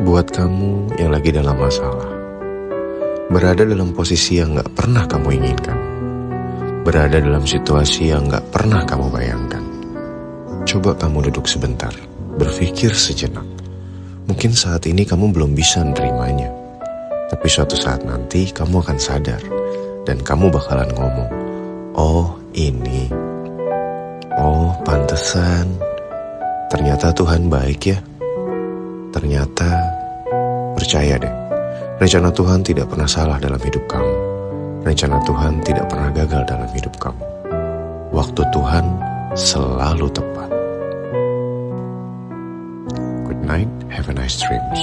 Buat kamu yang lagi dalam masalah, berada dalam posisi yang gak pernah kamu inginkan, berada dalam situasi yang gak pernah kamu bayangkan. Coba kamu duduk sebentar, berpikir sejenak. Mungkin saat ini kamu belum bisa menerimanya, tapi suatu saat nanti kamu akan sadar dan kamu bakalan ngomong, "Oh, ini, oh, pantesan." Ternyata Tuhan baik ya. Ternyata percaya deh, rencana Tuhan tidak pernah salah dalam hidup kamu. Rencana Tuhan tidak pernah gagal dalam hidup kamu. Waktu Tuhan selalu tepat. Good night, have a nice dreams.